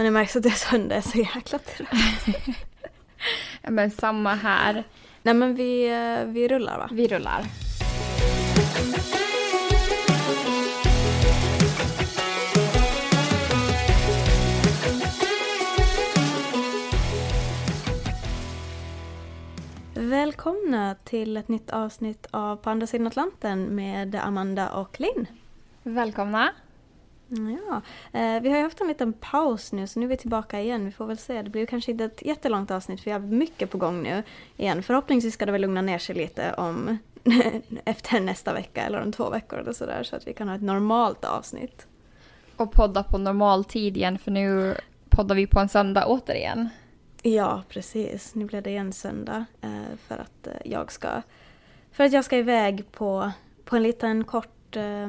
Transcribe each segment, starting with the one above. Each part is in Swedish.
Men det märks att söndag, jag är så jäkla trött. Ja, men samma här. Nej men vi, eh, vi rullar va? Vi rullar. Välkomna till ett nytt avsnitt av På andra sidan Atlanten med Amanda och Linn. Välkomna. Ja, eh, vi har ju haft en liten paus nu så nu är vi tillbaka igen. Vi får väl se. Det blir kanske inte ett jättelångt avsnitt för vi har mycket på gång nu igen. Förhoppningsvis ska det väl lugna ner sig lite om efter nästa vecka eller om två veckor eller sådär så att vi kan ha ett normalt avsnitt. Och podda på normal tid igen för nu poddar vi på en söndag återigen. Ja, precis. Nu blir det en söndag eh, för att eh, jag ska för att jag ska iväg på, på en liten kort eh,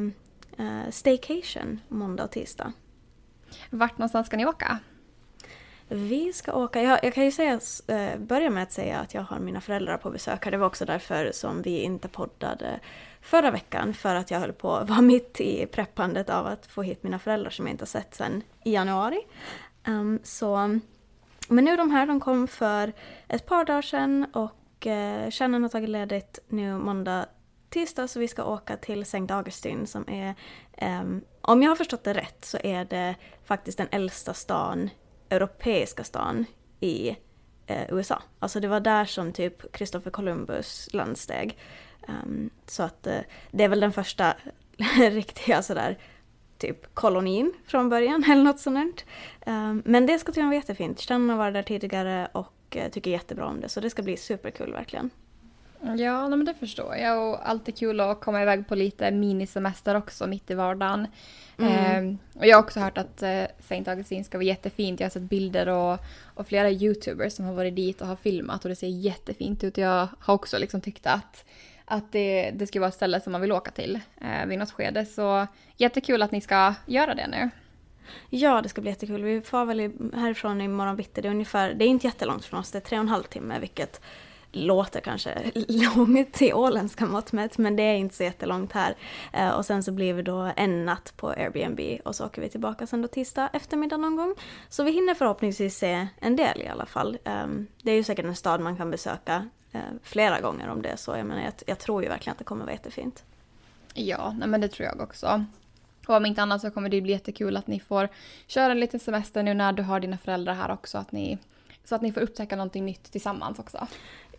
eh, staycation måndag och tisdag. Vart någonstans ska ni åka? Vi ska åka, jag, jag kan ju säga, eh, börja med att säga att jag har mina föräldrar på besök här. Det var också därför som vi inte poddade förra veckan. För att jag höll på att vara mitt i preppandet av att få hit mina föräldrar som jag inte har sett sedan i januari. Um, så, men nu de här, de kom för ett par dagar sedan och eh, Shannon har tagit ledigt nu måndag, tisdag så vi ska åka till Sankt Augustin som är, um, om jag har förstått det rätt så är det faktiskt den äldsta stan europeiska stan i eh, USA. Alltså det var där som typ Christopher Columbus landsteg. Um, så att eh, det är väl den första riktiga sådär typ kolonin från början eller något sånt. Um, ehm, men det ska tydligen vara jättefint. Stan har varit där tidigare och uh, tycker jättebra om det så det ska bli superkul verkligen. Ja, men det förstår jag. Och alltid kul att komma iväg på lite minisemester också mitt i vardagen. Mm. Eh, och jag har också hört att eh, St. Augustin ska vara jättefint. Jag har sett bilder och, och flera YouTubers som har varit dit och har filmat och det ser jättefint ut. Jag har också liksom tyckt att, att det, det ska vara ett ställe som man vill åka till eh, vid något skede. Så jättekul att ni ska göra det nu. Ja, det ska bli jättekul. Vi får väl härifrån imorgon bitti. Det är ungefär, det är inte jättelångt från oss, det är tre och en halv timme, vilket låter kanske långt i åländska mått mätt, men det är inte så jättelångt här. Eh, och sen så blir vi då en natt på Airbnb och så åker vi tillbaka sen då tisdag eftermiddag någon gång. Så vi hinner förhoppningsvis se en del i alla fall. Ehm, det är ju säkert en stad man kan besöka eh, flera gånger om det är så. Jag menar, jag, jag tror ju verkligen att det kommer vara jättefint. Ja, nej men det tror jag också. Och om inte annat så kommer det bli jättekul att ni får köra en liten semester nu när du har dina föräldrar här också. Att ni, så att ni får upptäcka någonting nytt tillsammans också.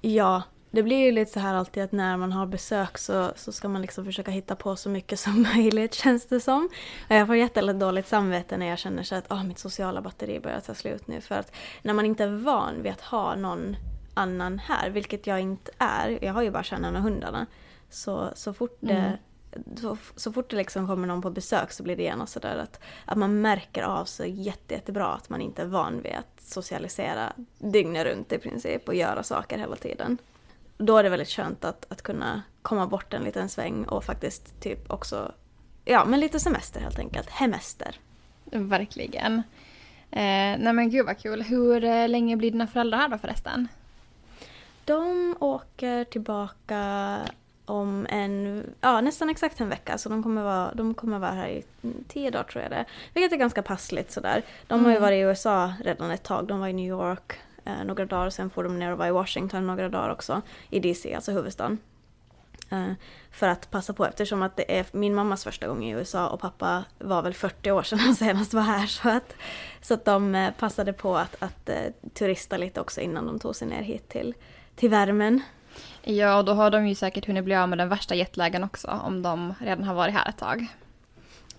Ja, det blir ju lite så här alltid att när man har besök så, så ska man liksom försöka hitta på så mycket som möjligt känns det som. Jag får jättelätt dåligt samvete när jag känner så att oh, mitt sociala batteri börjar ta slut nu. För att när man inte är van vid att ha någon annan här, vilket jag inte är, jag har ju bara kärnan och hundarna. Så, så fort det mm så, så fort det liksom kommer någon på besök så blir det gärna sådär att, att man märker av så jätte, jättebra att man inte är van vid att socialisera dygnet runt i princip och göra saker hela tiden. Då är det väldigt skönt att, att kunna komma bort en liten sväng och faktiskt typ också, ja men lite semester helt enkelt, hemester. Verkligen. Eh, nej men gud vad kul. Hur eh, länge blir dina föräldrar här då förresten? De åker tillbaka om en, ja nästan exakt en vecka. Så de kommer vara, de kommer vara här i tio dagar tror jag det Vilket är ganska passligt sådär. De mm. har ju mm. varit i USA redan ett tag. De var i New York eh, några dagar. Sen får de ner och vara i Washington några dagar också. I DC, alltså huvudstaden. Eh, för att passa på eftersom att det är min mammas första gång i USA och pappa var väl 40 år sedan han senast var här. Så att, så att de eh, passade på att, att uh, turista lite också innan de tog sig ner hit till, till värmen. Ja, och då har de ju säkert hunnit bli av med den värsta jetlagen också om de redan har varit här ett tag.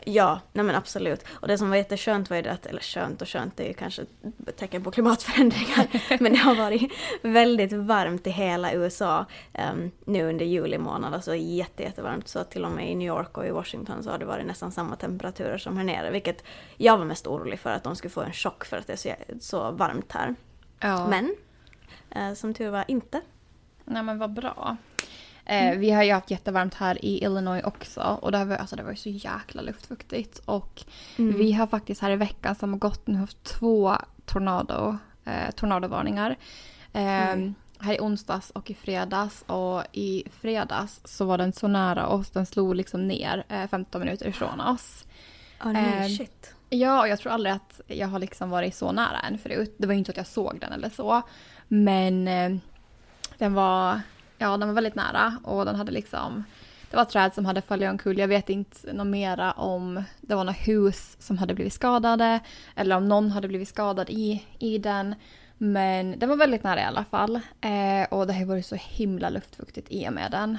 Ja, nej men absolut. Och det som var jätteskönt var ju att, eller skönt och skönt det är ju kanske ett tecken på klimatförändringar, men det har varit väldigt varmt i hela USA um, nu under juli månad, alltså jätte, jättevarmt. Så till och med i New York och i Washington så har det varit nästan samma temperaturer som här nere, vilket jag var mest orolig för att de skulle få en chock för att det är så, så varmt här. Ja. Men, uh, som tur var inte. Nej men vad bra. Eh, mm. Vi har ju haft jättevarmt här i Illinois också och det har, alltså, det var ju så jäkla luftfuktigt. Och mm. vi har faktiskt här i veckan som har gått nu haft två tornado, eh, tornadovarningar. Eh, mm. Här i onsdags och i fredags och i fredags så var den så nära oss, den slog liksom ner 15 eh, minuter ifrån oss. Oh, nej, Ehm, shit. Ja, och jag tror aldrig att jag har liksom varit så nära en förut. Det var ju inte att jag såg den eller så. Men eh, den var, ja, den var väldigt nära och den hade liksom det var träd som hade fallit omkull. Jag vet inte något mera om det var några hus som hade blivit skadade eller om någon hade blivit skadad i, i den. Men den var väldigt nära i alla fall. Eh, och det har varit så himla luftfuktigt i och med den.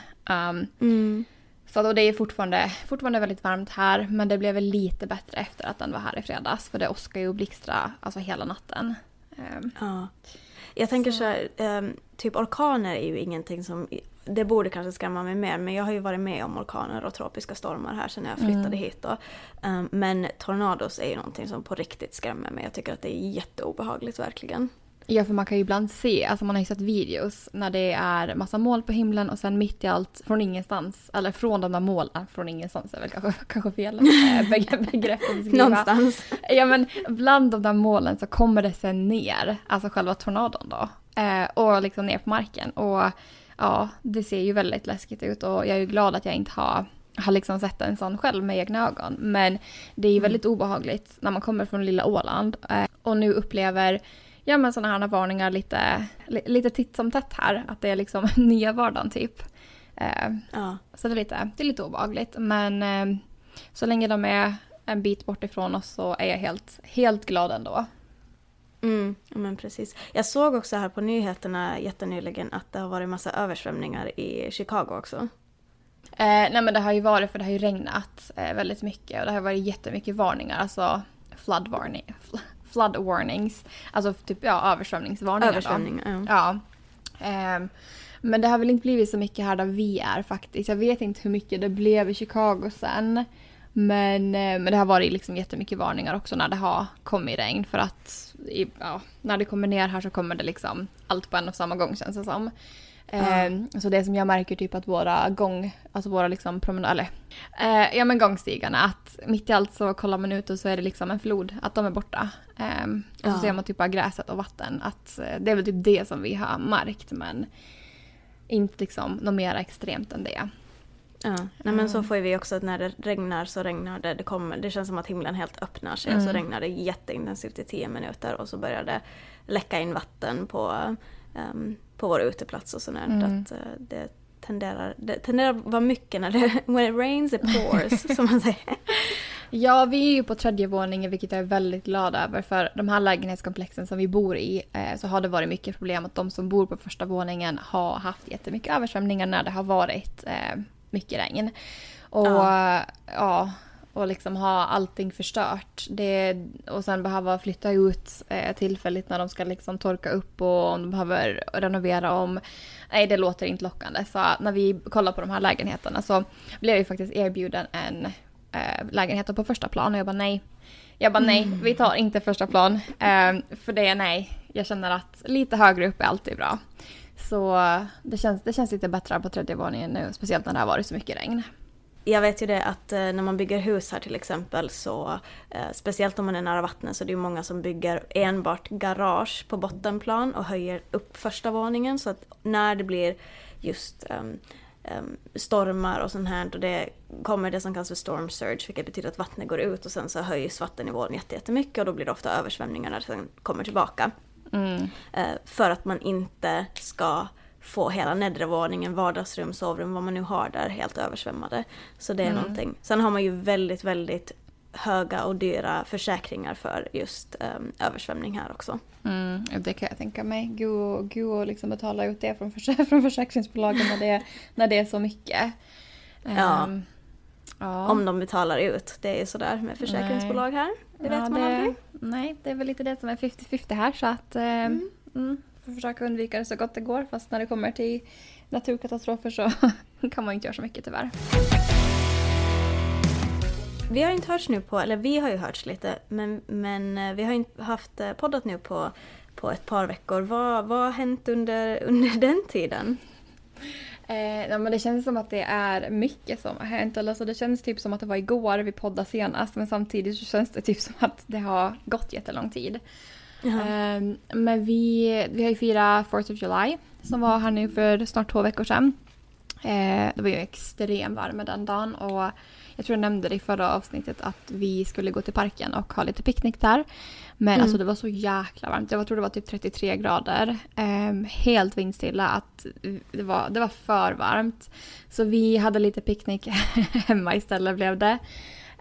Um, Mm. så då det är fortfarande, fortfarande väldigt varmt här men det blev väl lite bättre efter att den var här i fredags för det åskade ju och blixtrade alltså hela natten. Ehm, Ja. Jag tänker Så- så här, ehm, typ orkaner är ju ingenting som... Det borde kanske skrämma mig mer, men jag har ju varit med om orkaner och tropiska stormar här sedan jag flyttade Mm. hit då. Ehm, men tornados är ju någonting som på riktigt skrämmer mig. Jag tycker att det är jätteobehagligt verkligen. Ja, för man kan ju ibland se, alltså man har ju sett videos när det är massa moln på himlen och sen mitt i allt från ingenstans, eller från de där molnen, från ingenstans är väl kanske, kanske fel beg- begrepp att beskriva. Någonstans. Ja men bland de där molnen så kommer det sen ner, alltså själva tornadon då. Eh, och liksom ner på marken. Och ja, det ser ju väldigt läskigt ut och jag är ju glad att jag inte har, har liksom sett en sån själv med egna ögon. Men det är ju väldigt obehagligt när man kommer från lilla Åland eh, och nu upplever ja men sådana här varningar lite, li, lite titt som tätt här. Att det är liksom nya vardagen typ. Eh, Ja. så det är lite, det är lite obehagligt. Men eh, så länge de är en bit bort ifrån oss så är jag helt, helt glad ändå. Mm, men precis. Jag såg också här på nyheterna jättenyligen att det har varit massa översvämningar i Chicago också. Eh, nej men det har ju varit för det har ju regnat eh, väldigt mycket och det har varit jättemycket varningar. Alltså flood, warning, fl- flood warnings. Alltså typ ja, översvämningsvarningar. Översvämningar, ja. Ja. Ehm, men det har väl inte blivit så mycket här där vi är faktiskt. Jag vet inte hur mycket det blev i Chicago sen. Men, eh, men det har varit liksom jättemycket varningar också när det har kommit regn. För att i, ja, när det kommer ner här så kommer det liksom allt på en och samma gång känns det som. Ehm, Så det som jag märker typ att våra gång, alltså våra liksom promenader, eh, ja men gångstigarna, att mitt i allt så kollar man ut och så är det liksom en flod, att de är borta. Ehm, och så ser man typ bara gräset och vatten, att eh, det är väl typ det som vi har märkt men inte liksom något mer extremt än det. Ja, nej men så får ju vi också att när det regnar så regnar det. Det, kommer, det känns som att himlen helt öppnar sig och så Mm. regnar det jätteintensivt i tio minuter och så börjar det läcka in vatten på, ehm, på vår uteplats och sådär. Mm. Att, eh, det, tenderar, det tenderar att vara mycket när det when it rains it pours som man säger. Ja, vi är ju på tredje våningen vilket jag är väldigt glad över. För de här lägenhetskomplexen som vi bor i eh, så har det varit mycket problem att de som bor på första våningen har haft jättemycket översvämningar när det har varit eh, mycket regn. Och Ja. ja. och liksom ha allting förstört. Det, och sen behöva flytta ut eh, tillfälligt när de ska liksom torka upp och om de behöver renovera om. Nej, det låter inte lockande. Så när vi kollar på de här lägenheterna så blev vi faktiskt erbjuden en eh, lägenhet på första plan och jag bara nej. Jag bara nej, vi tar inte första plan. Eh, för det är nej. Jag känner att lite högre upp är alltid bra. Så det känns, det känns lite bättre på tredje våningen nu, speciellt när det har varit så mycket regn. Jag vet ju det att eh, när man bygger hus här till exempel så eh, speciellt om man är nära vattnet så det är det många som bygger enbart garage på bottenplan och höjer upp första våningen så att när det blir just um, um, stormar och sånt här då det kommer det som kallas för storm surge vilket betyder att vattnet går ut och sen så höjs vattennivån jättemycket och då blir det ofta översvämningar när det sen kommer tillbaka. Mm. Eh, för att man inte ska få hela nedre våningen, vardagsrum, sovrum, vad man nu har där helt översvämmade. Så det är Mm. någonting. Sen har man ju väldigt, väldigt höga och dyra försäkringar för just eh, översvämning här också. Mm, det kan jag tänka mig. Gud och liksom betala ut det från, förs- från försäkringsbolagen när det, när det är så mycket. Ja. Ja. Om de betalar ut. Det är ju sådär med försäkringsbolag här. Det vet Ja, man det, aldrig. Nej, det är väl lite det som är 50-50 här så att mm. Mm, får försöka undvika det så gott det går fast när det kommer till naturkatastrofer så kan man inte göra så mycket tyvärr. Vi har inte hörts nu på, eller vi har ju hörts lite, men, men eh, vi har inte haft eh, poddat nu på, på ett par veckor. Vad, vad har hänt under, under den tiden? Eh, ja, men det känns som att det är mycket som har hänt. Alltså, det känns typ som att det var igår vi poddade senast men samtidigt så känns det typ som att det har gått jättelång tid. Eh, men vi, vi har ju firat 4th of July som var här nu för snart två veckor sedan. Eh, det var ju extremt varmt den dagen och jag tror jag nämnde det i förra avsnittet att vi skulle gå till parken och ha lite picknick där. Men Mm. alltså det var så jäkla varmt. Jag tror det var typ 33 grader. Ehm, helt vindstilla. Att det, var, det var för varmt. Så vi hade lite picknick hemma istället blev det.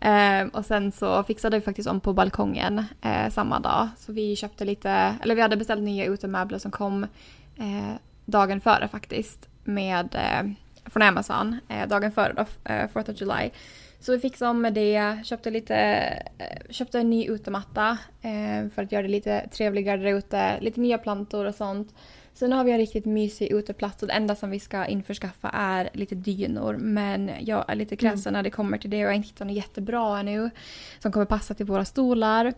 Ehm, och sen så fixade vi faktiskt om på balkongen eh, samma dag. Så vi köpte lite, eller vi hade beställt nya utemöbler som kom eh, dagen före faktiskt. Med, eh, från Amazon, eh, dagen före då, eh, 4th of July. Så vi fixade om med det, köpte lite, eh, köpte en ny utematta eh, för att göra det lite trevligare där ute, lite nya plantor och sånt. Sen har vi en riktigt mysig uteplats och det enda som vi ska införskaffa är lite dynor. Men jag är lite kräsen när det kommer till det och jag har inte hittat något jättebra ännu som kommer passa till våra stolar. Eh,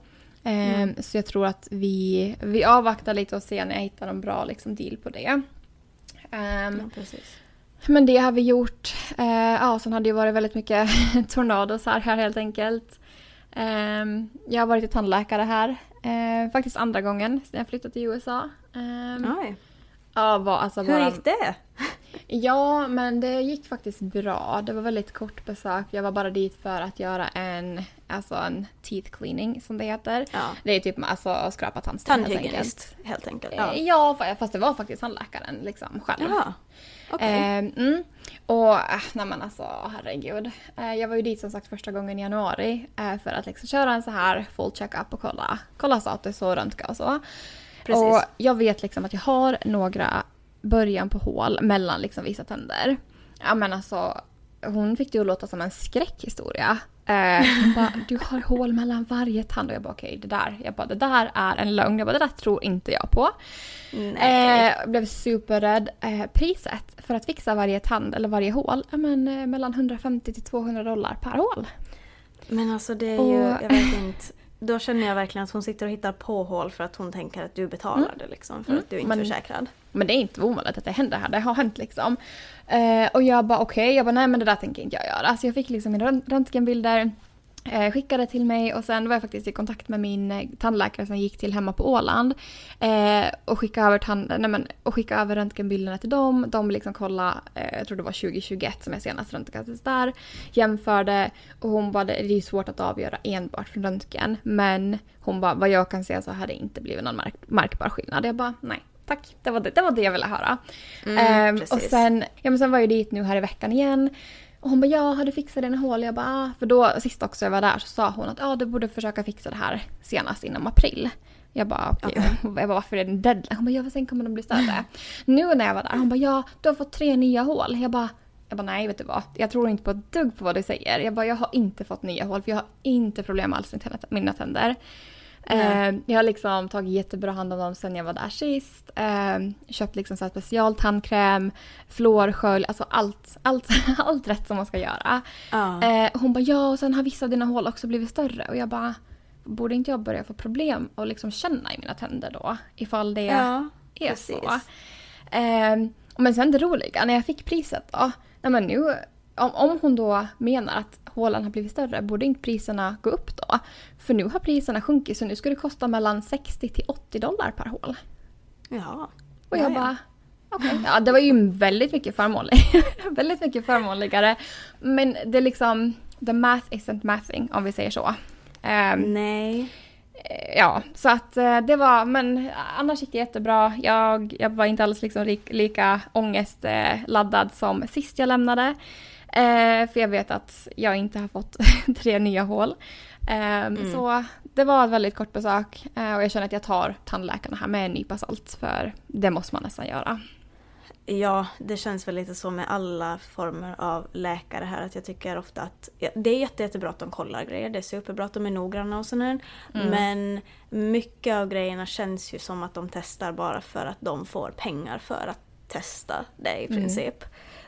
Mm. Så jag tror att vi, vi avvaktar lite och ser när jag hittar en bra liksom, deal på det. Ehm, Ja, precis. Men det har vi gjort. Eh, ja, sen har det ju varit väldigt mycket tornados här, här helt enkelt. Ehm, jag har varit till tandläkare här. Eh, faktiskt andra gången sedan jag flyttade till USA. Ehm, Oj. ja, var, alltså Hur bara, gick det? Ja, men det gick faktiskt bra. Det var väldigt kort besök. Jag var bara dit för att göra en, alltså en teeth cleaning som det heter. Ja. Det är typ alltså, att skrapa tandsten helt enkelt. Helt enkelt. Ja. Ja. ja, fast det var faktiskt tandläkaren liksom själv. Jaha. Okej. Ehm, mm. Och äh, nej men alltså herregud. Eh, jag var ju dit som sagt första gången i januari eh, för att liksom köra en så här full check-up och kolla, kolla status och röntga och så. Precis. Och jag vet liksom att jag har några början på hål mellan liksom vissa tänder. Ja men alltså hon fick det att låta som en skräckhistoria. Eh, bara, du har hål mellan varje tand och jag bara okej det där, jag bara det där är en lögn. Jag bara det där tror inte jag på. Eh, blev superrädd. Eh, priset för att fixa varje tand eller varje hål är men, eh, mellan 150 till 200 dollar per hål. Men alltså det är ju, Och- jag vet inte. Då känner jag verkligen att hon sitter och hittar på hål för att hon tänker att du betalar det liksom. För Mm. att du är inte Men- försäkrad. Men det är inte ovanligt att det händer här. Det har hänt liksom. Eh, och jag bara okej, jag bara nej men det där tänker inte jag göra. Så jag fick liksom mina rönt- röntgenbilder. Eh, skickade till mig och sen var jag faktiskt i kontakt med min eh, tandläkare som gick till hemma på Åland. Eh, och skickade över, tand, nej, men, och skickade över röntgenbilderna till dem. De liksom kollade, eh, jag tror det var 2021 som jag senast röntgades där. Jämförde och hon bara, det är ju svårt att avgöra enbart från röntgen. Men hon bara, vad jag kan se så har det inte blivit någon mark- märkbar skillnad. Jag bara, nej. Tack, det var det, det var det jag ville höra. Mm, Ehm, och sen, ja, men sen var jag dit nu här i veckan igen. Och hon bara, ja har du fixat dina hål? Jag bara, ah. För då sist också jag var där så sa hon att ja, du borde försöka fixa det här senast inom april. Jag bara, okej. Jag bara, varför är det en deadline? Hon bara, ja för sen kommer de bli större. nu när jag var där, hon bara, ja du har fått tre nya hål. Jag bara, jag bara, nej vet du vad? Jag tror inte på ett dugg på vad du säger. Jag bara, jag har inte fått nya hål för jag har inte problem alls med mina tänder. Eh, jag har liksom tagit jättebra hand om dem sen jag var där sist. Eh, köpt liksom så specialtandkräm, fluorskölj, alltså allt, allt, allt rätt som man ska göra. Ja. Eh, hon bara ja och sen har vissa av dina hål också blivit större och jag bara borde inte jag börja få problem och liksom känna i mina tänder då ifall det ja. är precis. så. Eh, men sen det roliga, när jag fick priset då. Nej men nu, om, om hon då menar att hålen har blivit större, borde inte priserna gå upp då? För nu har priserna sjunkit så nu ska det kosta mellan 60 till 80 dollar per hål. Ja. Och Ja, jag ja. bara, okej. Ja, det var ju väldigt mycket förmånlig. väldigt mycket förmånligare. Men det är liksom, the math isn't mathing om vi säger så. Ehm, Nej. Eh, Ja, så att eh, det var, men annars gick det jättebra. Jag, jag var inte alls liksom lik, lika ångestladdad som sist jag lämnade. Eh, för jag vet att jag inte har fått tre nya hål. Eh, Så det var ett väldigt kort besök eh, och jag känner att jag tar tandläkarna här med en nypa salt för det måste man nästan göra. Ja, det känns väl lite så med alla former av läkare här att jag tycker ofta att ja, det är jätte, jättebra att de kollar grejer, det är superbra att de är noggranna och sådär. Mm. Men mycket av grejerna känns ju som att de testar bara för att de får pengar för att testa det i Mm.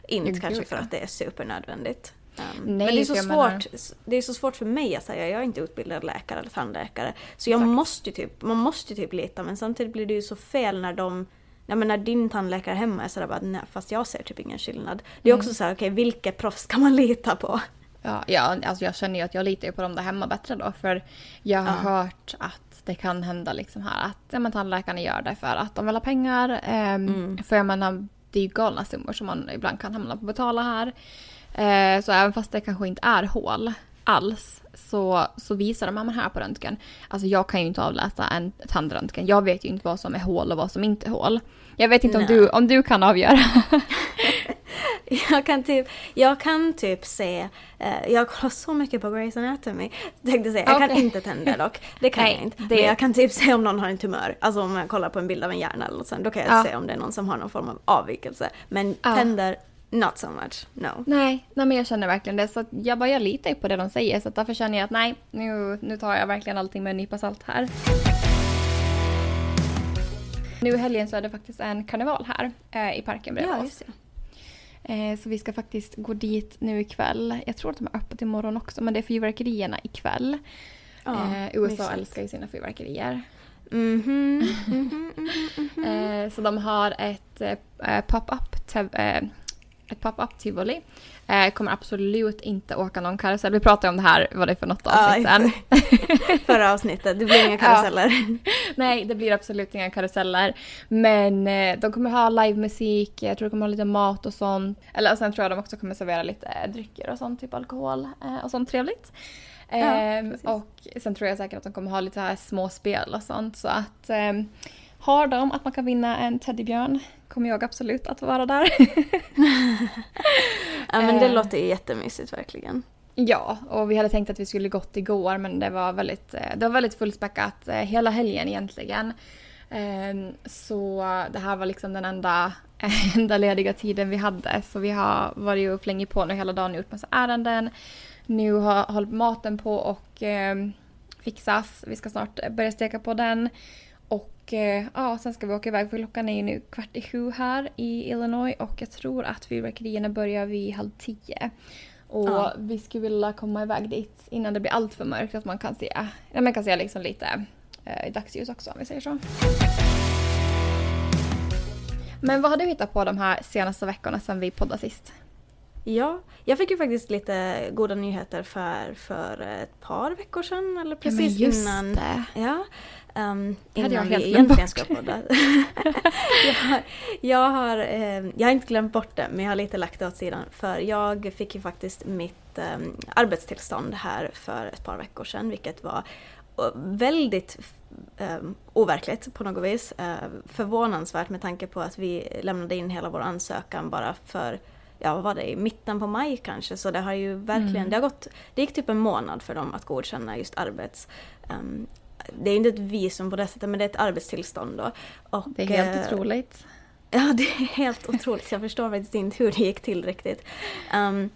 Inte Ja, kanske för att det är supernödvändigt. Um, Nej, men det är, så jag menar- svårt, det är så svårt för mig att säga, jag är inte utbildad läkare eller tandläkare. Så jag Exakt. måste typ, man måste ju typ lita men samtidigt blir det ju så fel när de Nej men när din tandläkare hemma är sådär bara nej fast jag ser typ ingen skillnad. Det är Mm. också så här, okej vilket proffs kan man lita på? Ja, ja alltså jag känner ju att jag litar på dem där hemma bättre då. För jag har Ja. hört att det kan hända liksom här att ja, men tandläkarna gör det för att de vill ha pengar. Ehm, Mm. För jag menar, det är ju galna summor som man ibland kan hamna på att betala här. Eh, så även fast det kanske inte är hål alls så, så visar de här på röntgen. Alltså jag kan ju inte avläsa en tandröntgen. Jag vet ju inte vad som är hål och vad som inte är hål. Jag vet inte om du, om du kan avgöra. jag, kan typ, jag kan typ se, eh, jag kollar så mycket på Grey's Anatomy. Tänkte säga, jag okay. kan inte tänder dock. Det kan Nej, jag inte. Det... Men jag kan typ se om någon har en tumör. Alltså om jag kollar på en bild av en hjärna eller något sånt, då kan jag ja. se om det är någon som har någon form av avvikelse. Men ja. tänder, Not so much, no. Nej, nej men jag känner verkligen det. Så jag bara jag litar på det de säger. Så därför känner jag att nej, nu, nu tar jag verkligen allting med en nypa salt här. Nu i helgen så är det faktiskt en karneval här eh, i parken bredvid ja, oss. Eh, så vi ska faktiskt gå dit nu ikväll. Jag tror att de är öppet imorgon också, men det är fyrverkerierna ikväll. Ja, eh, USA mysigt. älskar ju sina fyrverkerier. Mm -hmm, mm -hmm, mm -hmm. så de har ett eh, pop-up ett pop-up tivoli. Eh, kommer absolut inte åka någon karusell. Vi pratade om det här, vad det är för något avsnitt sen. Förra avsnittet, det blir inga karuseller. Ja. Nej, det blir absolut inga karuseller. Men eh, de kommer ha livemusik, jag tror de kommer ha lite mat och sånt. Eller sen tror jag de också kommer servera lite eh, drycker och sånt, typ alkohol eh, och sånt trevligt. Ja, ehm, och sen tror jag säkert att de kommer ha lite här små spel och sånt. Så att ehm, har de att man kan vinna en teddybjörn kommer jag absolut att vara där. ja men det eh. låter jättemysigt verkligen. Ja, och vi hade tänkt att vi skulle gått igår men det var väldigt, eh, det var väldigt fullspäckat eh, hela helgen egentligen. Ehm, så det här var liksom den enda, enda lediga tiden vi hade. Så vi har varit upp länge på nu hela dagen och gjort massa ärenden. Nu har hållit maten på och ehm, fixas. Vi ska snart börja steka på den. Och eh, ja, sen ska vi åka iväg för klockan är ju nu kvart i sju här i Illinois och jag tror att fyrverkerierna börjar vid halv tio. Och ja. vi skulle vilja komma iväg dit innan det blir allt för mörkt att man kan se, ja, man kan se liksom lite eh, dagsljus också om vi säger så. Men vad har du hittat på de här senaste veckorna sedan vi poddade sist? Ja, jag fick ju faktiskt lite goda nyheter för, för ett par veckor sedan. Eller precis ja, innan. Det. Ja, Um, innan jag vi egentligen ska podda. jag, har, jag, har, eh, jag har inte glömt bort det, men jag har lite lagt det åt sidan. För jag fick ju faktiskt mitt eh, arbetstillstånd här för ett par veckor sedan, vilket var väldigt eh, overkligt på något vis. Eh, förvånansvärt med tanke på att vi lämnade in hela vår ansökan bara för ja vad var det, i mitten på maj kanske. Så det har ju verkligen, mm. det har gått, det gick typ en månad för dem att godkänna just arbets, um, det är inte ett visum på det sättet men det är ett arbetstillstånd då. Och, det är helt eh, otroligt. Ja, det är helt otroligt. Jag förstår faktiskt inte hur det gick till riktigt. Um,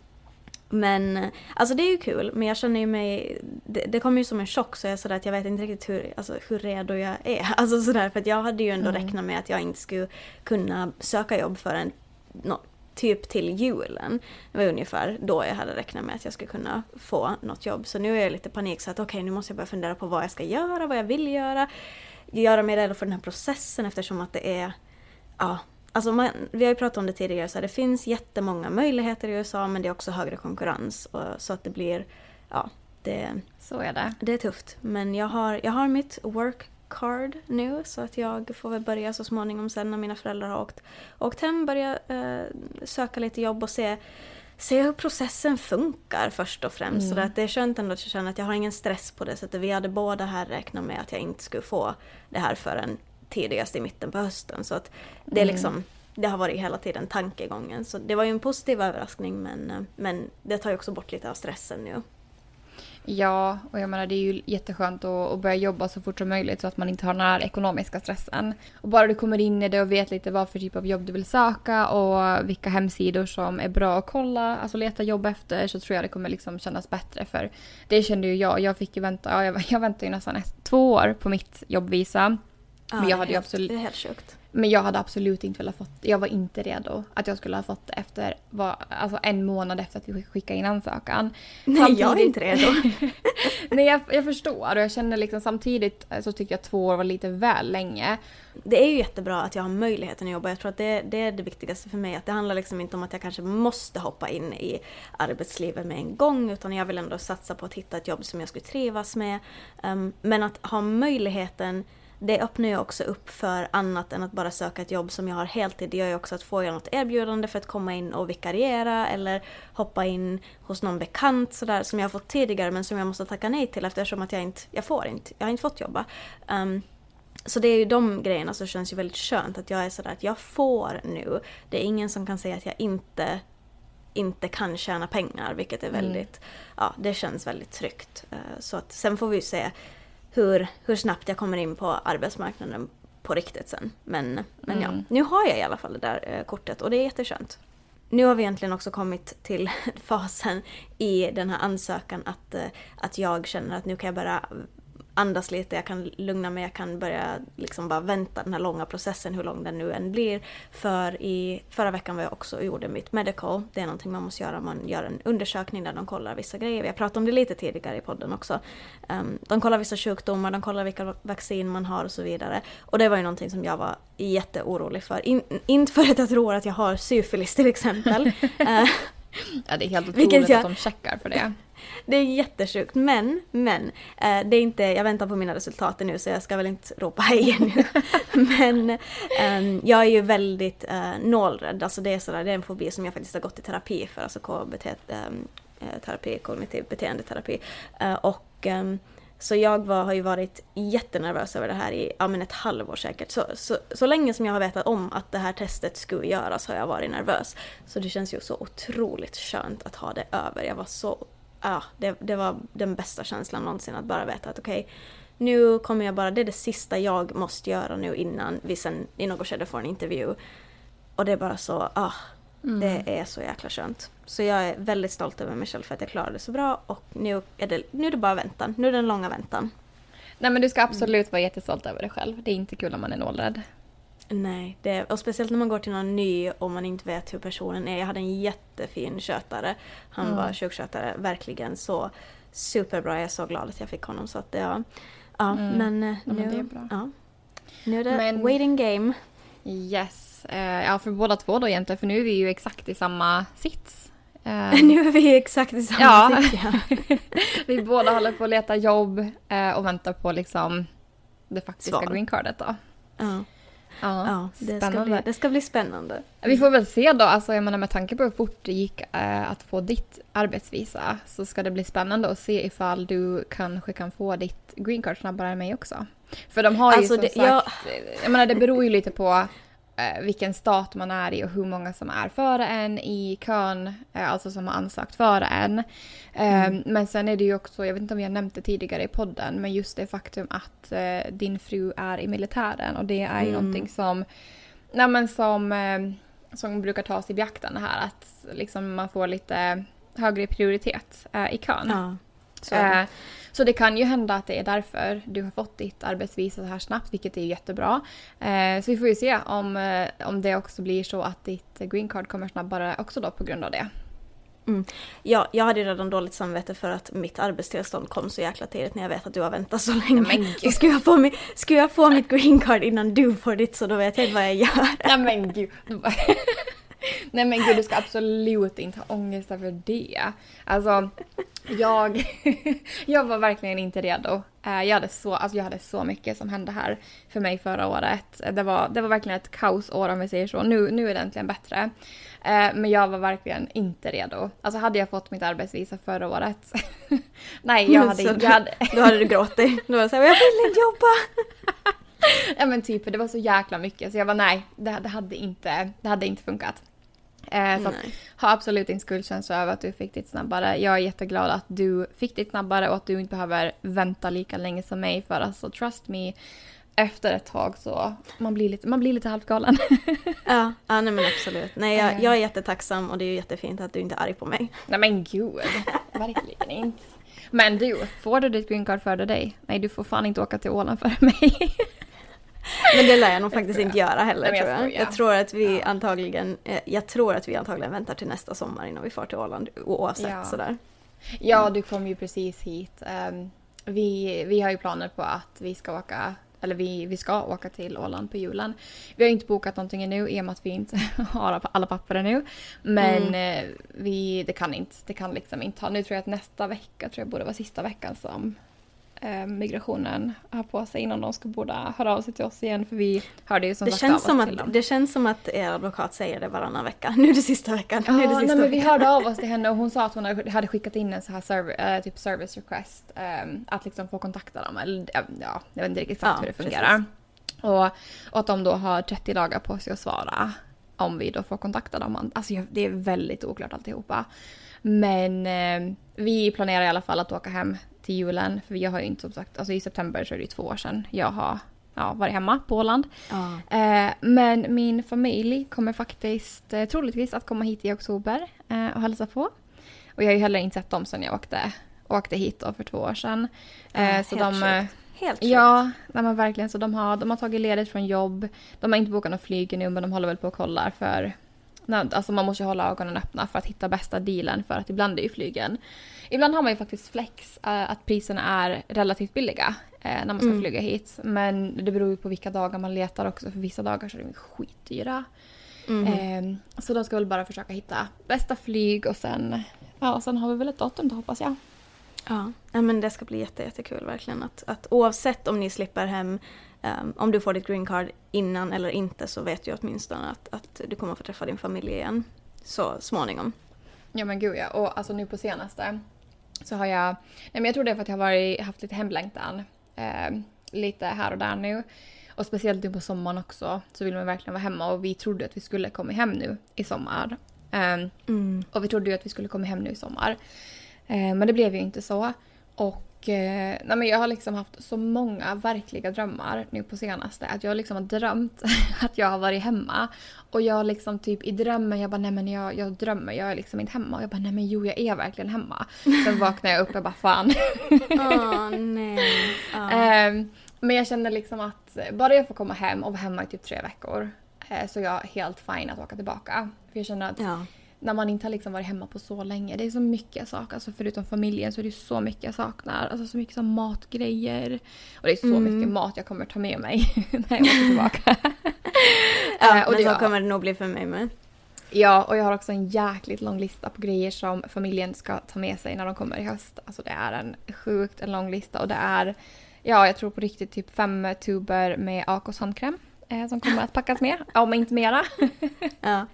men alltså det är ju kul, men jag känner ju mig... Det, det kommer ju som en chock så jag är sådär att jag vet inte riktigt hur, alltså, hur redo jag är. Alltså sådär, för att jag hade ju ändå mm. räknat med att jag inte skulle kunna söka jobb förrän no, typ till julen. Det var ungefär då jag hade räknat med att jag skulle kunna få något jobb. Så nu är jag lite panik så att okej okay, nu måste jag börja fundera på vad jag ska göra, vad jag vill göra. Göra mig redo för den här processen eftersom att det är ja, Alltså man, vi har ju pratat om det tidigare, så det finns jättemånga möjligheter i USA men det är också högre konkurrens. Och, så att det blir, ja, det, så är det. det är tufft. Men jag har, jag har mitt work card nu så att jag får väl börja så småningom sen när mina föräldrar har åkt, åkt hem, börja eh, söka lite jobb och se se hur processen funkar först och främst. Mm. Så att det är skönt ändå att känna att jag har ingen stress på det sättet. Vi hade båda här räknat med att jag inte skulle få det här förrän tidigast i mitten på hösten. Så att det är mm. liksom det har varit hela tiden tankegången. Så det var ju en positiv överraskning men, eh, men det tar ju också bort lite av stressen nu. Ja, och jag menar det är ju jätteskönt att, att börja jobba så fort som möjligt så att man inte har den här ekonomiska stressen. Och bara du kommer in i det och vet lite vad för typ av jobb du vill söka och vilka hemsidor som är bra att kolla, alltså leta jobb efter så tror jag det kommer liksom kännas bättre för det kände ju jag. Jag fick ju vänta, ja, jag, jag väntade ju nästan ett, två år på mitt jobbvisa. Ja, men jag hade helt, absolut, det är helt sjukt. Men jag hade absolut inte velat fått, jag var inte redo att jag skulle ha fått det efter, var, alltså en månad efter att vi skickade in ansökan. Nej, samtidigt, jag är inte redo. nej, jag, jag förstår och jag känner liksom samtidigt så tycker jag två år var lite väl länge. Det är ju jättebra att jag har möjligheten att jobba. Jag tror att det, det är det viktigaste för mig. Att det handlar liksom inte om att jag kanske måste hoppa in i arbetslivet med en gång utan jag vill ändå satsa på att hitta ett jobb som jag skulle trivas med. Um, men att ha möjligheten det öppnar ju också upp för annat än att bara söka ett jobb som jag har heltid. Det gör ju också att få jag något erbjudande för att komma in och vikariera eller hoppa in hos någon bekant sådär som jag har fått tidigare men som jag måste tacka nej till eftersom att jag inte, jag får inte, jag har inte fått jobba. Um, så det är ju de grejerna som känns ju väldigt skönt att jag är sådär att jag får nu. Det är ingen som kan säga att jag inte inte kan tjäna pengar vilket är mm. väldigt, mm. ja det känns väldigt tryggt. Eh, så att sen får vi se hur, hur snabbt jag kommer in på arbetsmarknaden på riktigt sen. Men, men mm. ja, nu har jag i alla fall det där eh, kortet och det är jätteskönt. Nu har vi egentligen också kommit till fasen i den här ansökan att, eh, att jag känner att nu kan jag börja andas lite, jag kan lugna mig, jag kan börja liksom bara vänta den här långa processen, hur lång den nu än blir. För i förra veckan var jag också och gjorde mitt medical. Det är någonting man måste göra, man gör en undersökning där de kollar vissa grejer. Har pratat om det lite tidigare i podden också. Um, de kollar vissa sjukdomar, de kollar vilka vaccin man har och så vidare. Och det var ju någonting som jag var jätteorolig för. In, inte för att jag tror att jag har syfilis till exempel. uh, ja, det är helt otroligt jag, att de checkar för det. Det är jättesjukt men, men, eh, det är inte, jag väntar på mina resultat nu så jag ska väl inte ropa hej nu. men eh, jag är ju väldigt eh, nålrädd, alltså det är, sådär, det är en fobi som jag faktiskt har gått i terapi för, alltså KBT, ehm, eh, terapi, kognitiv beteendeterapi. Eh, och ehm, så jag var, har ju varit jättenervös över det här i ja, men ett halvår säkert. Så, så, så länge som jag har vetat om att det här testet skulle göras har jag varit nervös. Så det känns ju så otroligt skönt att ha det över. Jag var så ja, det, det var den bästa känslan någonsin att bara veta att okej, okay, nu kommer jag bara, det är det sista jag måste göra nu innan vi sen i något skede får en intervju. Och det är bara så, ah, mm. det är så jäkla skönt. Så jag är väldigt stolt över mig själv för att jag klarade det så bra och nu är det, nu är det bara väntan, nu är det den långa väntan. Nej men du ska absolut vara jättestolt över dig själv. Det är inte kul om man är nålrädd. Nej, det, och speciellt när man går till någon ny och man inte vet hur personen är. Jag hade en jättefin skötare. Han mm. var sjukskötare, verkligen så superbra. Jag är så glad att jag fick honom. Så att, ja, ja mm. men eh, nu, men ja, nu är det men, waiting game. Yes, uh, ja för båda två då egentligen för nu är vi ju exakt i samma sits. Uh, nu är vi exakt i samma ja. sits ja. vi båda håller på att leta jobb uh, och väntar på liksom det faktiska Svar. green cardet då. Ja. Ja, det, ska bli, det ska bli spännande. Vi får väl se då, alltså jag menar med tanke på hur fort det gick äh, att få ditt arbetsvisa så ska det bli spännande att se ifall du kanske kan få ditt green card snabbare än mig också. För de har ju alltså som det, sagt, jag... jag menar det beror ju lite på eh, vilken stat man är i och hur många som är före en i kön, eh, alltså som har ansökt före en. Eh, mm. Men sen är det ju också, jag vet inte om jag nämnt det tidigare i podden, men just det faktum att eh, din fru är i militären och det är ju mm. någonting som, nej men som, eh, som brukar tas i beaktande här, att liksom man får lite högre prioritet eh, i kön. Ja, så så det kan ju hända att det är därför du har fått ditt arbetsvisa så här snabbt, vilket är jättebra. Eh, så vi får ju se om, eh, om det också blir så att ditt green card kommer snabbare också då på grund av det. Mm. Ja, jag hade redan dåligt samvete för att mitt arbetstillstånd kom så jäkla tidigt när jag vet att du har väntat så länge. Men gud. Ska, jag få mi, ska jag få mitt green card innan du får ditt så då vet jag inte vad jag gör. Nej men gud. Nej men gud, du ska absolut inte ha ångest över det. Alltså, jag, jag var verkligen inte redo. Eh, jag hade, så, alltså jag hade så mycket som hände här för mig förra året. Det var, det var verkligen ett kaosår om vi säger så. Nu, nu är det äntligen bättre. Eh, men jag var verkligen inte redo. Alltså hade jag fått mitt arbetsvisa förra året. Nej, jag hade inte... Hade... Då hade du gråtit. Då var såhär, jag vill inte jobba. ja men typ, det var så jäkla mycket så jag var nej, det, det, hade, inte, det hade inte funkat. Eh, så att, ha absolut inte skuldkänsla över att du fick ditt snabbare. Jag är jätteglad att du fick ditt snabbare och att du inte behöver vänta lika länge som mig för alltså trust me efter ett tag så man blir lite, man blir lite halvt galen. ja, ja nej men absolut. Nej jag, eh. jag är jättetacksam och det är jättefint att du inte är arg på mig. Nej men gud, verkligen inte. Men du, får du ditt green card före dig? Nej du får fan inte åka till Åland före mig. Men det lär jag nog faktiskt inte göra heller tror jag. Jag tror att vi antagligen, eh, jag tror att vi antagligen väntar till nästa sommar innan vi far till Åland oavsett ja. sådär. Ja, du kom ju precis hit. Ehm, vi, vi har ju planer på att vi ska åka eller vi, vi ska åka till Åland på julen. Vi har inte bokat någonting ännu i och med att vi inte har alla papper ännu. Men mm. Eh, vi, det kan inte, det kan liksom inte ha. Nu tror jag att nästa vecka tror jag borde vara sista veckan som migrationen har på sig innan de ska borde höra av sig till oss igen för vi hörde ju som Det sagt känns, av som oss till att, dem. det känns som att er advokat säger det varannan vecka. Nu är det sista veckan. Ja, nu är det nej, sista men vi hörde av oss till henne och hon sa att hon hade skickat in en så här serv- eh, typ service request. ehm, att liksom få kontakta dem. Eller, ja, ja, jag vet inte riktigt exakt Ja, hur det fungerar. Och, och att de då har 30 dagar på sig att svara. Om vi då får kontakta dem. Alltså det är väldigt oklart alltihopa. Men eh, vi planerar i alla fall att åka hem till julen. För jag har ju inte som sagt, alltså i september så är det ju två år sedan jag har ja, varit hemma på Åland. Ja. Eh, men min familj kommer faktiskt eh, troligtvis att komma hit i oktober eh, och hälsa på. Och jag har ju heller inte sett dem sedan jag åkte, åkte hit då för två år sedan. Eh, Ja, så helt de, eh, sjukt. Helt sjukt. Ja, nej men verkligen. Så de har, de har tagit ledigt från jobb. De har inte bokat något flyg nu men de håller väl på och kollar för... Alltså man måste ju hålla ögonen öppna för att hitta bästa dealen för att ibland är ju flygen... Ibland har man ju faktiskt flex, eh, att priserna är relativt billiga eh, när man ska Mm. flyga hit. Men det beror ju på vilka dagar man letar också för vissa dagar så är de skitdyra. Mhm. Eh, så de ska väl bara försöka hitta bästa flyg och sen... Ja, och sen har vi väl ett datum då hoppas jag. Ja. ja, men det ska bli jätte, jättekul verkligen. Att, att oavsett om ni slipper hem, ehm, om du får ditt green card innan eller inte så vet du åtminstone att, att du kommer få träffa din familj igen. Så småningom. Ja men gud ja. Och alltså nu på senaste så har jag... Nej men jag tror det är för att jag har varit, haft lite hemlängtan. Eh, lite här och där nu. Och speciellt nu på sommaren också så vill man verkligen vara hemma och vi trodde att vi skulle komma hem nu i sommar. Eh, Mm. och vi trodde ju att vi skulle komma hem nu i sommar. Eh, men det blev ju inte så. Och nej men jag har liksom haft så många verkliga drömmar nu på senaste. Att jag liksom har drömt att jag har varit hemma. Och jag liksom typ i drömmen, jag bara nej men jag, jag drömmer, jag är liksom inte hemma. Och jag bara nej men jo jag är verkligen hemma. Sen vaknar jag upp och bara fan. Åh nej. Ja. Ehm, men jag känner liksom att bara jag får komma hem och vara hemma i typ tre veckor. eh, så är jag helt fine att åka tillbaka. För jag känner att ja. När man inte har liksom varit hemma på så länge. Det är så mycket saknar. Alltså förutom familjen så är det så mycket jag saknar. Alltså så mycket som matgrejer. Och det är så Mm. mycket mat jag kommer ta med mig när jag åker tillbaka. ja Eh, och men det- så kommer det nog bli för mig med. ja, och jag har också en jäkligt lång lista på grejer som familjen ska ta med sig när de kommer i höst. Alltså det är en sjukt en lång lista och det är, ja jag tror på riktigt typ fem tuber med Akos handkräm. Eh, som kommer att packas med, om inte mera. Ja.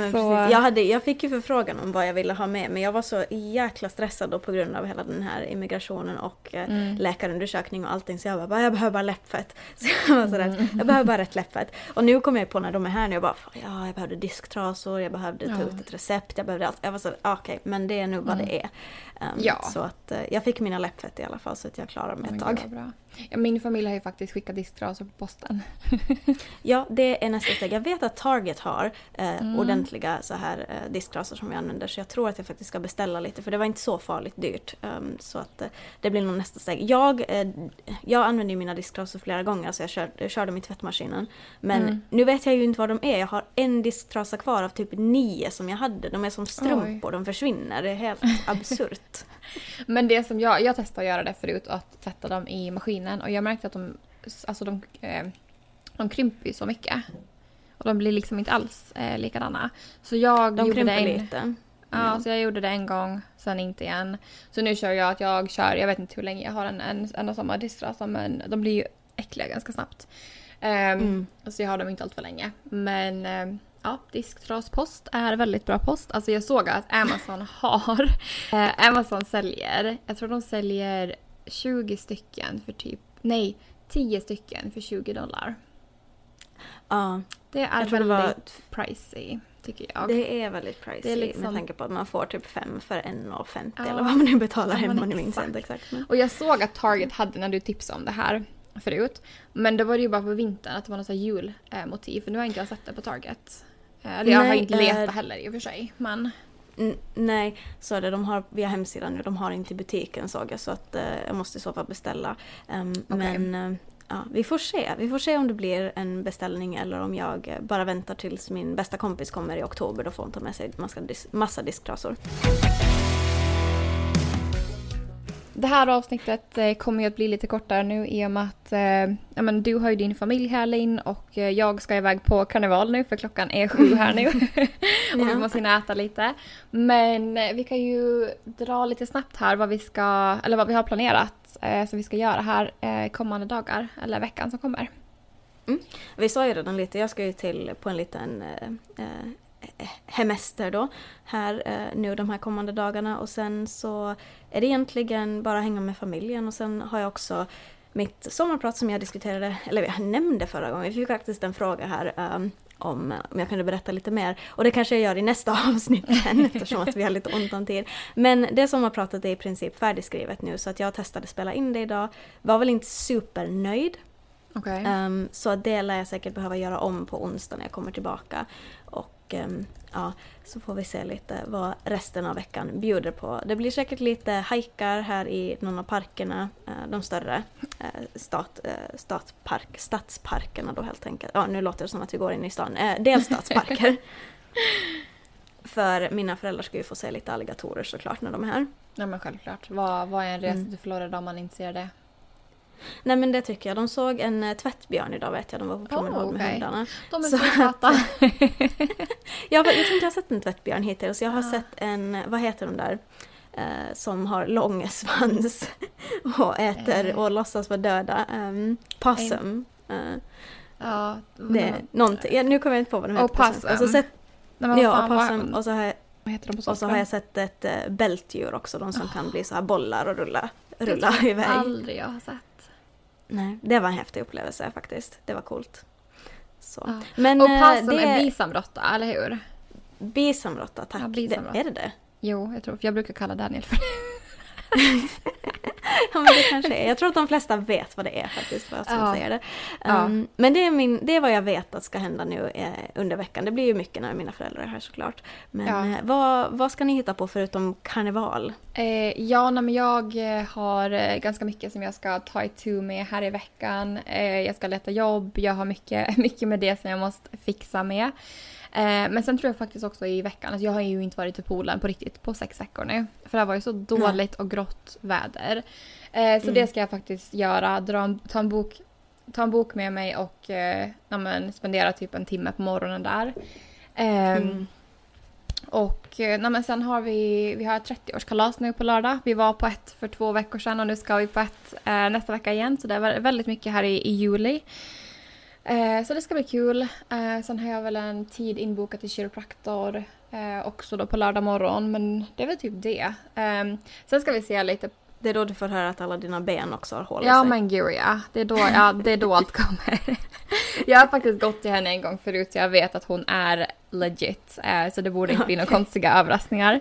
Men Så- precis. Jag, hade, jag fick ju förfrågan om vad jag ville ha med men jag var så jäkla stressad då på grund av hela den här immigrationen och eh, Mm. läkarundersökning och allting så jag bara, jag behöver bara läppfett. Så jag var sådär, jag behöver bara rätt läppfett. Och nu kom jag på när de är här nu, jag bara, "Fan, ja jag behövde disktrasor, jag behövde ta Ja. ut ett recept, jag behövde allt. Jag var så okej men det är nu vad Mm. det är. Um, Ja. Så att eh, jag fick mina läppfett i alla fall så att jag klarar mig ett tag. Ja, min familj har ju faktiskt skickat disktrasor på posten. Ja, det är nästa steg. Jag vet att Target har eh, Mm. Ordentliga så här eh, disktrasor som vi använder så jag tror att jag faktiskt ska beställa lite för det var inte så farligt dyrt. Um, så att eh, det blir nog nästa steg. Jag, eh, jag använder ju mina disktrasor flera gånger så jag, kör, jag körde dem i tvättmaskinen. Men Mm. nu vet jag ju inte vad de är. Jag har en disktrasa kvar av typ nio som jag hade. De är som strumpor, de försvinner. Det är helt absurt. Men det som jag, jag testade att göra det förut, att tvätta dem i maskinen och jag märkte att de, alltså de, eh, de krymper ju så mycket. Och de blir liksom inte alls eh, likadana. Så jag De gjorde det en, lite. Ja, så jag gjorde det en gång, sen inte igen. Så nu kör jag att jag kör, jag vet inte hur länge jag har en, en, en och samma disktrasa men de blir ju äckliga ganska snabbt. Ehm, Mm. Så jag har dem inte allt för länge. Men ehm, ja, disktraspost är väldigt bra post. Alltså jag såg att Amazon har, eh, Amazon säljer, jag tror de säljer 20 stycken för typ, nej 10 stycken för 20 dollar. Ja, Det är jag väldigt var pricey tycker jag. Det är väldigt pricey Det är liksom- med tanke på att man får typ fem för 1,50 Ja. eller vad man nu betalar Ja, hemma. Nu minns jag inte exakt. Men... Och jag såg att Target hade när du tipsade om det här förut. Men då var det ju bara på vintern att det var något julmotiv. För nu har inte jag sett det på Target. Eh, Eller jag har Nej, inte letat eh, heller i och för sig. Men N- nej, så är det. De har via hemsidan nu. De har inte i butiken såg jag så att eh, jag måste i så fall beställa. Ehm, Men eh, ja, vi får se. Vi får se om det blir en beställning eller om jag bara väntar tills min bästa kompis kommer i oktober. Då får hon ta med sig massa, dis- massa disktrasor. det här avsnittet eh, kommer ju att bli lite kortare nu i och med att eh, ja, men du har ju din familj här Linn och eh, jag ska iväg på karneval nu för klockan är sju här nu. och vi måste hinna äta lite. Men eh, vi kan ju dra lite snabbt här vad vi ska, eller vad vi har planerat eh, som vi ska göra här eh, kommande dagar, eller veckan som kommer. Mm. Vi sa ju redan lite, jag ska ju till på en liten eh, eh, hemester då här eh, nu de här kommande dagarna. Och sen så är det egentligen bara hänga med familjen. Och sen har jag också mitt sommarprat som jag diskuterade, eller jag nämnde förra gången, vi fick faktiskt en fråga här um, om, om jag kunde berätta lite mer. Och det kanske jag gör i nästa avsnitt sen eftersom att vi har lite ont om tid. Men det sommarpratet är i princip färdigskrivet nu så att jag testade spela in det idag. Var väl inte supernöjd Okej. Um, så det lär jag säkert behöva göra om på onsdag när jag kommer tillbaka. Och um, ja, så får vi se lite vad resten av veckan bjuder på. Det blir säkert lite hajkar här i någon av parkerna, uh, de större uh, stat, uh, stadspark, stadsparkerna då helt enkelt. Ja, nu låter det som att vi går in i stan. Delstadsparker. För mina föräldrar ska ju få se lite alligatorer såklart när de är här. Ja men självklart. Vad, vad är en resa Mm. till Florida om man inte ser det? Nej men det tycker jag. De såg en uh, tvättbjörn idag vet jag. De var på promenad med okej. hundarna. De är Så så söta. Jag, jag tror inte jag har sett en tvättbjörn hittills. Jag har Ah. sett en, vad heter de där? Eh, som har lång svans och äter Eh. och låtsas vara döda. Um, possum. Eh, ja, det någonting. Ja, nu kommer jag inte på vad de heter. Opossum. svenska. Och så, sett, Nej, ja, vad- possum. Och så, har jag, och så har jag sett ett uh, bältdjur också. De som kan bli så här bollar och rulla, Det rulla jag iväg. aldrig jag har sett. Nej, det var en häftig upplevelse faktiskt. Det var coolt. Så. Ja. Men Och eh, possum det är bisamråtta, eller hur? bisamråtta, tack. Ja, bisamråtta. Det, är det det? Jo, jag tror jag brukar kalla Daniel för det. Ja men det kanske är. Jag tror att de flesta vet vad det är faktiskt, vad jag som Ja. säger det. Ja. Um, Men det är, min, det är vad jag vet att ska hända nu eh, under veckan. Det blir ju mycket när mina föräldrar är här såklart. Men Ja. eh, vad, vad ska ni hitta på förutom karneval? Eh, ja, nej, men jag eh, har eh, ganska mycket som jag ska ta itu med här i veckan. Eh, jag ska leta jobb, jag har mycket, mycket med det som jag måste fixa med. Eh, men sen tror jag faktiskt också i veckan, alltså jag har ju inte varit i poolen på riktigt på sex veckor nu. För det har varit så dåligt och grått väder. Eh, så Mm. det ska jag faktiskt göra, dra en, ta, en bok, ta en bok med mig och eh, ja, men, spendera typ en timme på morgonen där. Ehm, Mm. och eh, men sen har vi, vi har ett 30-årskalas nu på lördag. Vi var på ett för två veckor sedan och nu ska vi på ett eh, nästa vecka igen. Så det är vä- väldigt mycket här i, i juli. Eh, så det ska bli kul. Eh, sen har jag väl en tid inbokat till kiropraktor eh, också då på lördag morgon. Men det är väl typ det. Eh, sen ska vi se lite Det är då du får höra att alla dina ben också har hål Ja sig. men gud ja. Det är, då, ja, det är då allt kommer. jag har faktiskt gått till henne en gång förut så jag vet att hon är legit. Eh, så det borde inte bli några konstiga överraskningar.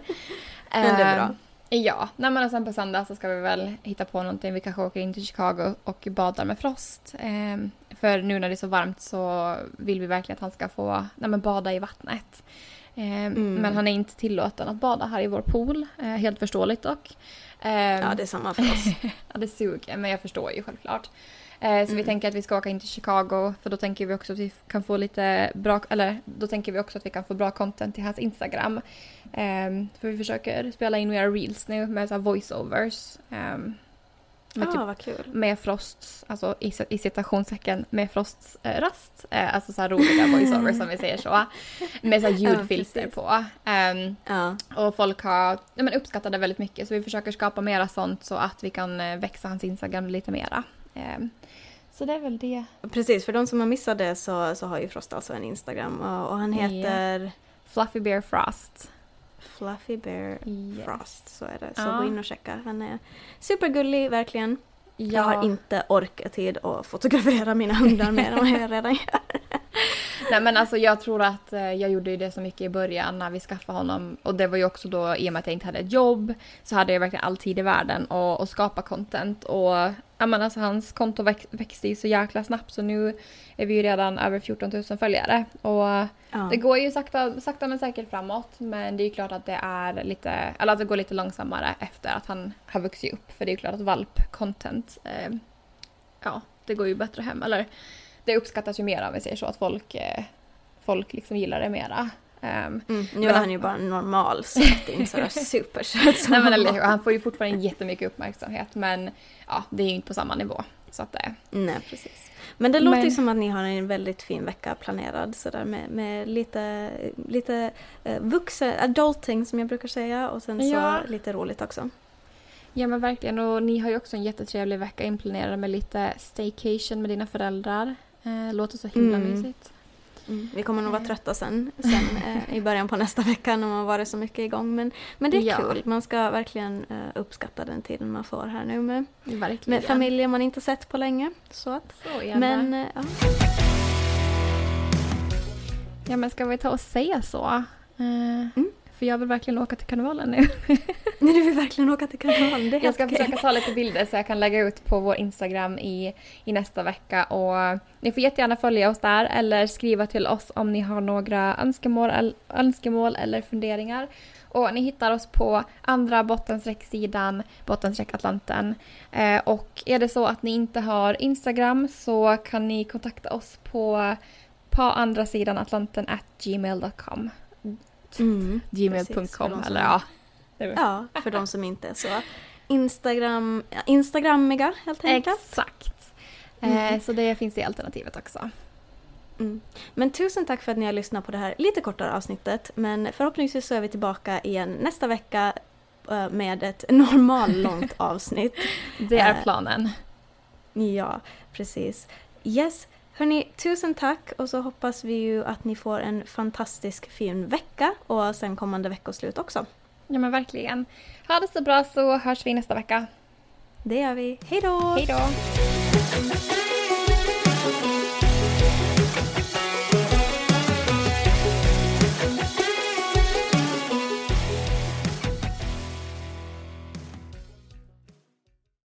Men det är bra. Eh, Ja, nej, men sen på söndag så ska vi väl hitta på någonting. Vi kanske åker in till Chicago och badar med Frost. För nu när det är så varmt så vill vi verkligen att han ska få nej, bada i vattnet. Eh, Mm. Men han är inte tillåten att bada här i vår pool. Eh, helt förståeligt dock. Eh, Ja, det är samma för oss. Ja, det suger, men jag förstår ju självklart. Eh, så vi Mm. tänker att vi ska åka in till Chicago, för då tänker vi också att vi kan få lite bra, eller då tänker vi också att vi kan få bra content till hans Instagram. Eh, för vi försöker spela in några reels nu med så voiceovers. Med, Ja, typ, vad kul. med Frosts, alltså i, i citationstecken, med Frosts eh, röst. Eh, alltså så här roliga voiceovers som vi säger så. Med så här ljudfilter precis. på. Ehm, Ja. och folk har ja, men uppskattat det väldigt mycket så vi försöker skapa mera sånt så att vi kan eh, växa hans Instagram lite mera. Ehm, så det är väl det. Precis, för de som har missat det så, så har ju Frost alltså en Instagram och, och han Ja. heter Fluffy Bear Frost. Fluffy Bear Yes. Frost. Så är det. Så Ja. gå in och checka. Han är supergullig, verkligen. Ja, Jag har inte ork och tid att fotografera mina hundar mer än vad jag redan gör. Nej men alltså jag tror att eh, jag gjorde ju det så mycket i början när vi skaffade honom. Och det var ju också då i och med att jag inte hade ett jobb så hade jag verkligen all tid i världen att att skapa content. Och ja men alltså hans konto väx, växte ju så jäkla snabbt så nu är vi ju redan över 14 000 följare. Och Ja. Det går ju sakta, sakta men säkert framåt men det är ju klart att det är lite, eller att det går lite långsammare efter att han har vuxit upp. För det är ju klart att valp-content, eh, ja det går ju bättre hem. Eller det uppskattas ju mer om vi säger så att folk, eh, folk liksom gillar det mera. Ehm, Mm, nu är han ju bara normal så det är inte sådär supersött som nej men han eller han får ju fortfarande jättemycket uppmärksamhet men ja det är ju inte på samma nivå. Så att det, Nej, precis. Men det låter ju som att ni har en väldigt fin vecka planerad sådär med, med lite, lite uh, vuxen, adulting som jag brukar säga och sen Ja. så lite roligt också. Ja men verkligen och ni har ju också en jättetrevlig vecka inplanerad med lite staycation med dina föräldrar. Eh, låter så himla Mm. mysigt. Mm. Vi kommer nog vara trötta sen, sen eh, i början på nästa vecka när man varit så mycket igång. Men, men det är Ja. kul, man ska verkligen eh, uppskatta den tiden man får här nu med, Verkligen. med familjer man inte sett på länge. Så att, Så men eh, ja. Ja men ska vi ta och säga så? Eh, Mm. För jag vill verkligen åka till karnevalen nu. Nej, du vill verkligen åka till karneval. Det är Jag ska okej. försöka ta lite bilder så jag kan lägga ut på vår Instagram i, i nästa vecka. Och ni får jättegärna följa oss där eller skriva till oss om ni har några önskemål, önskemål eller funderingar. Och ni hittar oss på andra bottenstrecksidan, bottenstreck Atlanten. Eh, och är det så att ni inte har Instagram så kan ni kontakta oss på, på andra sidan Atlanten at gmail.com. Mm, Gmail.com eller ja. Ja, för de som inte är så Instagram, Instagrammiga helt enkelt. Exakt. Mm. Eh, så det finns i alternativet också. Mm. Men tusen tack för att ni har lyssnat på det här lite kortare avsnittet. Men förhoppningsvis så är vi tillbaka igen nästa vecka eh, med ett normal långt avsnitt. Det är Eh, planen. Ja, precis. Yes, hörni, tusen tack och så hoppas vi ju att ni får en fantastisk fin vecka och sen kommande veckoslut också. Ja men verkligen. Ha det så bra så hörs vi nästa vecka. Det gör vi. Hej då! Hej då!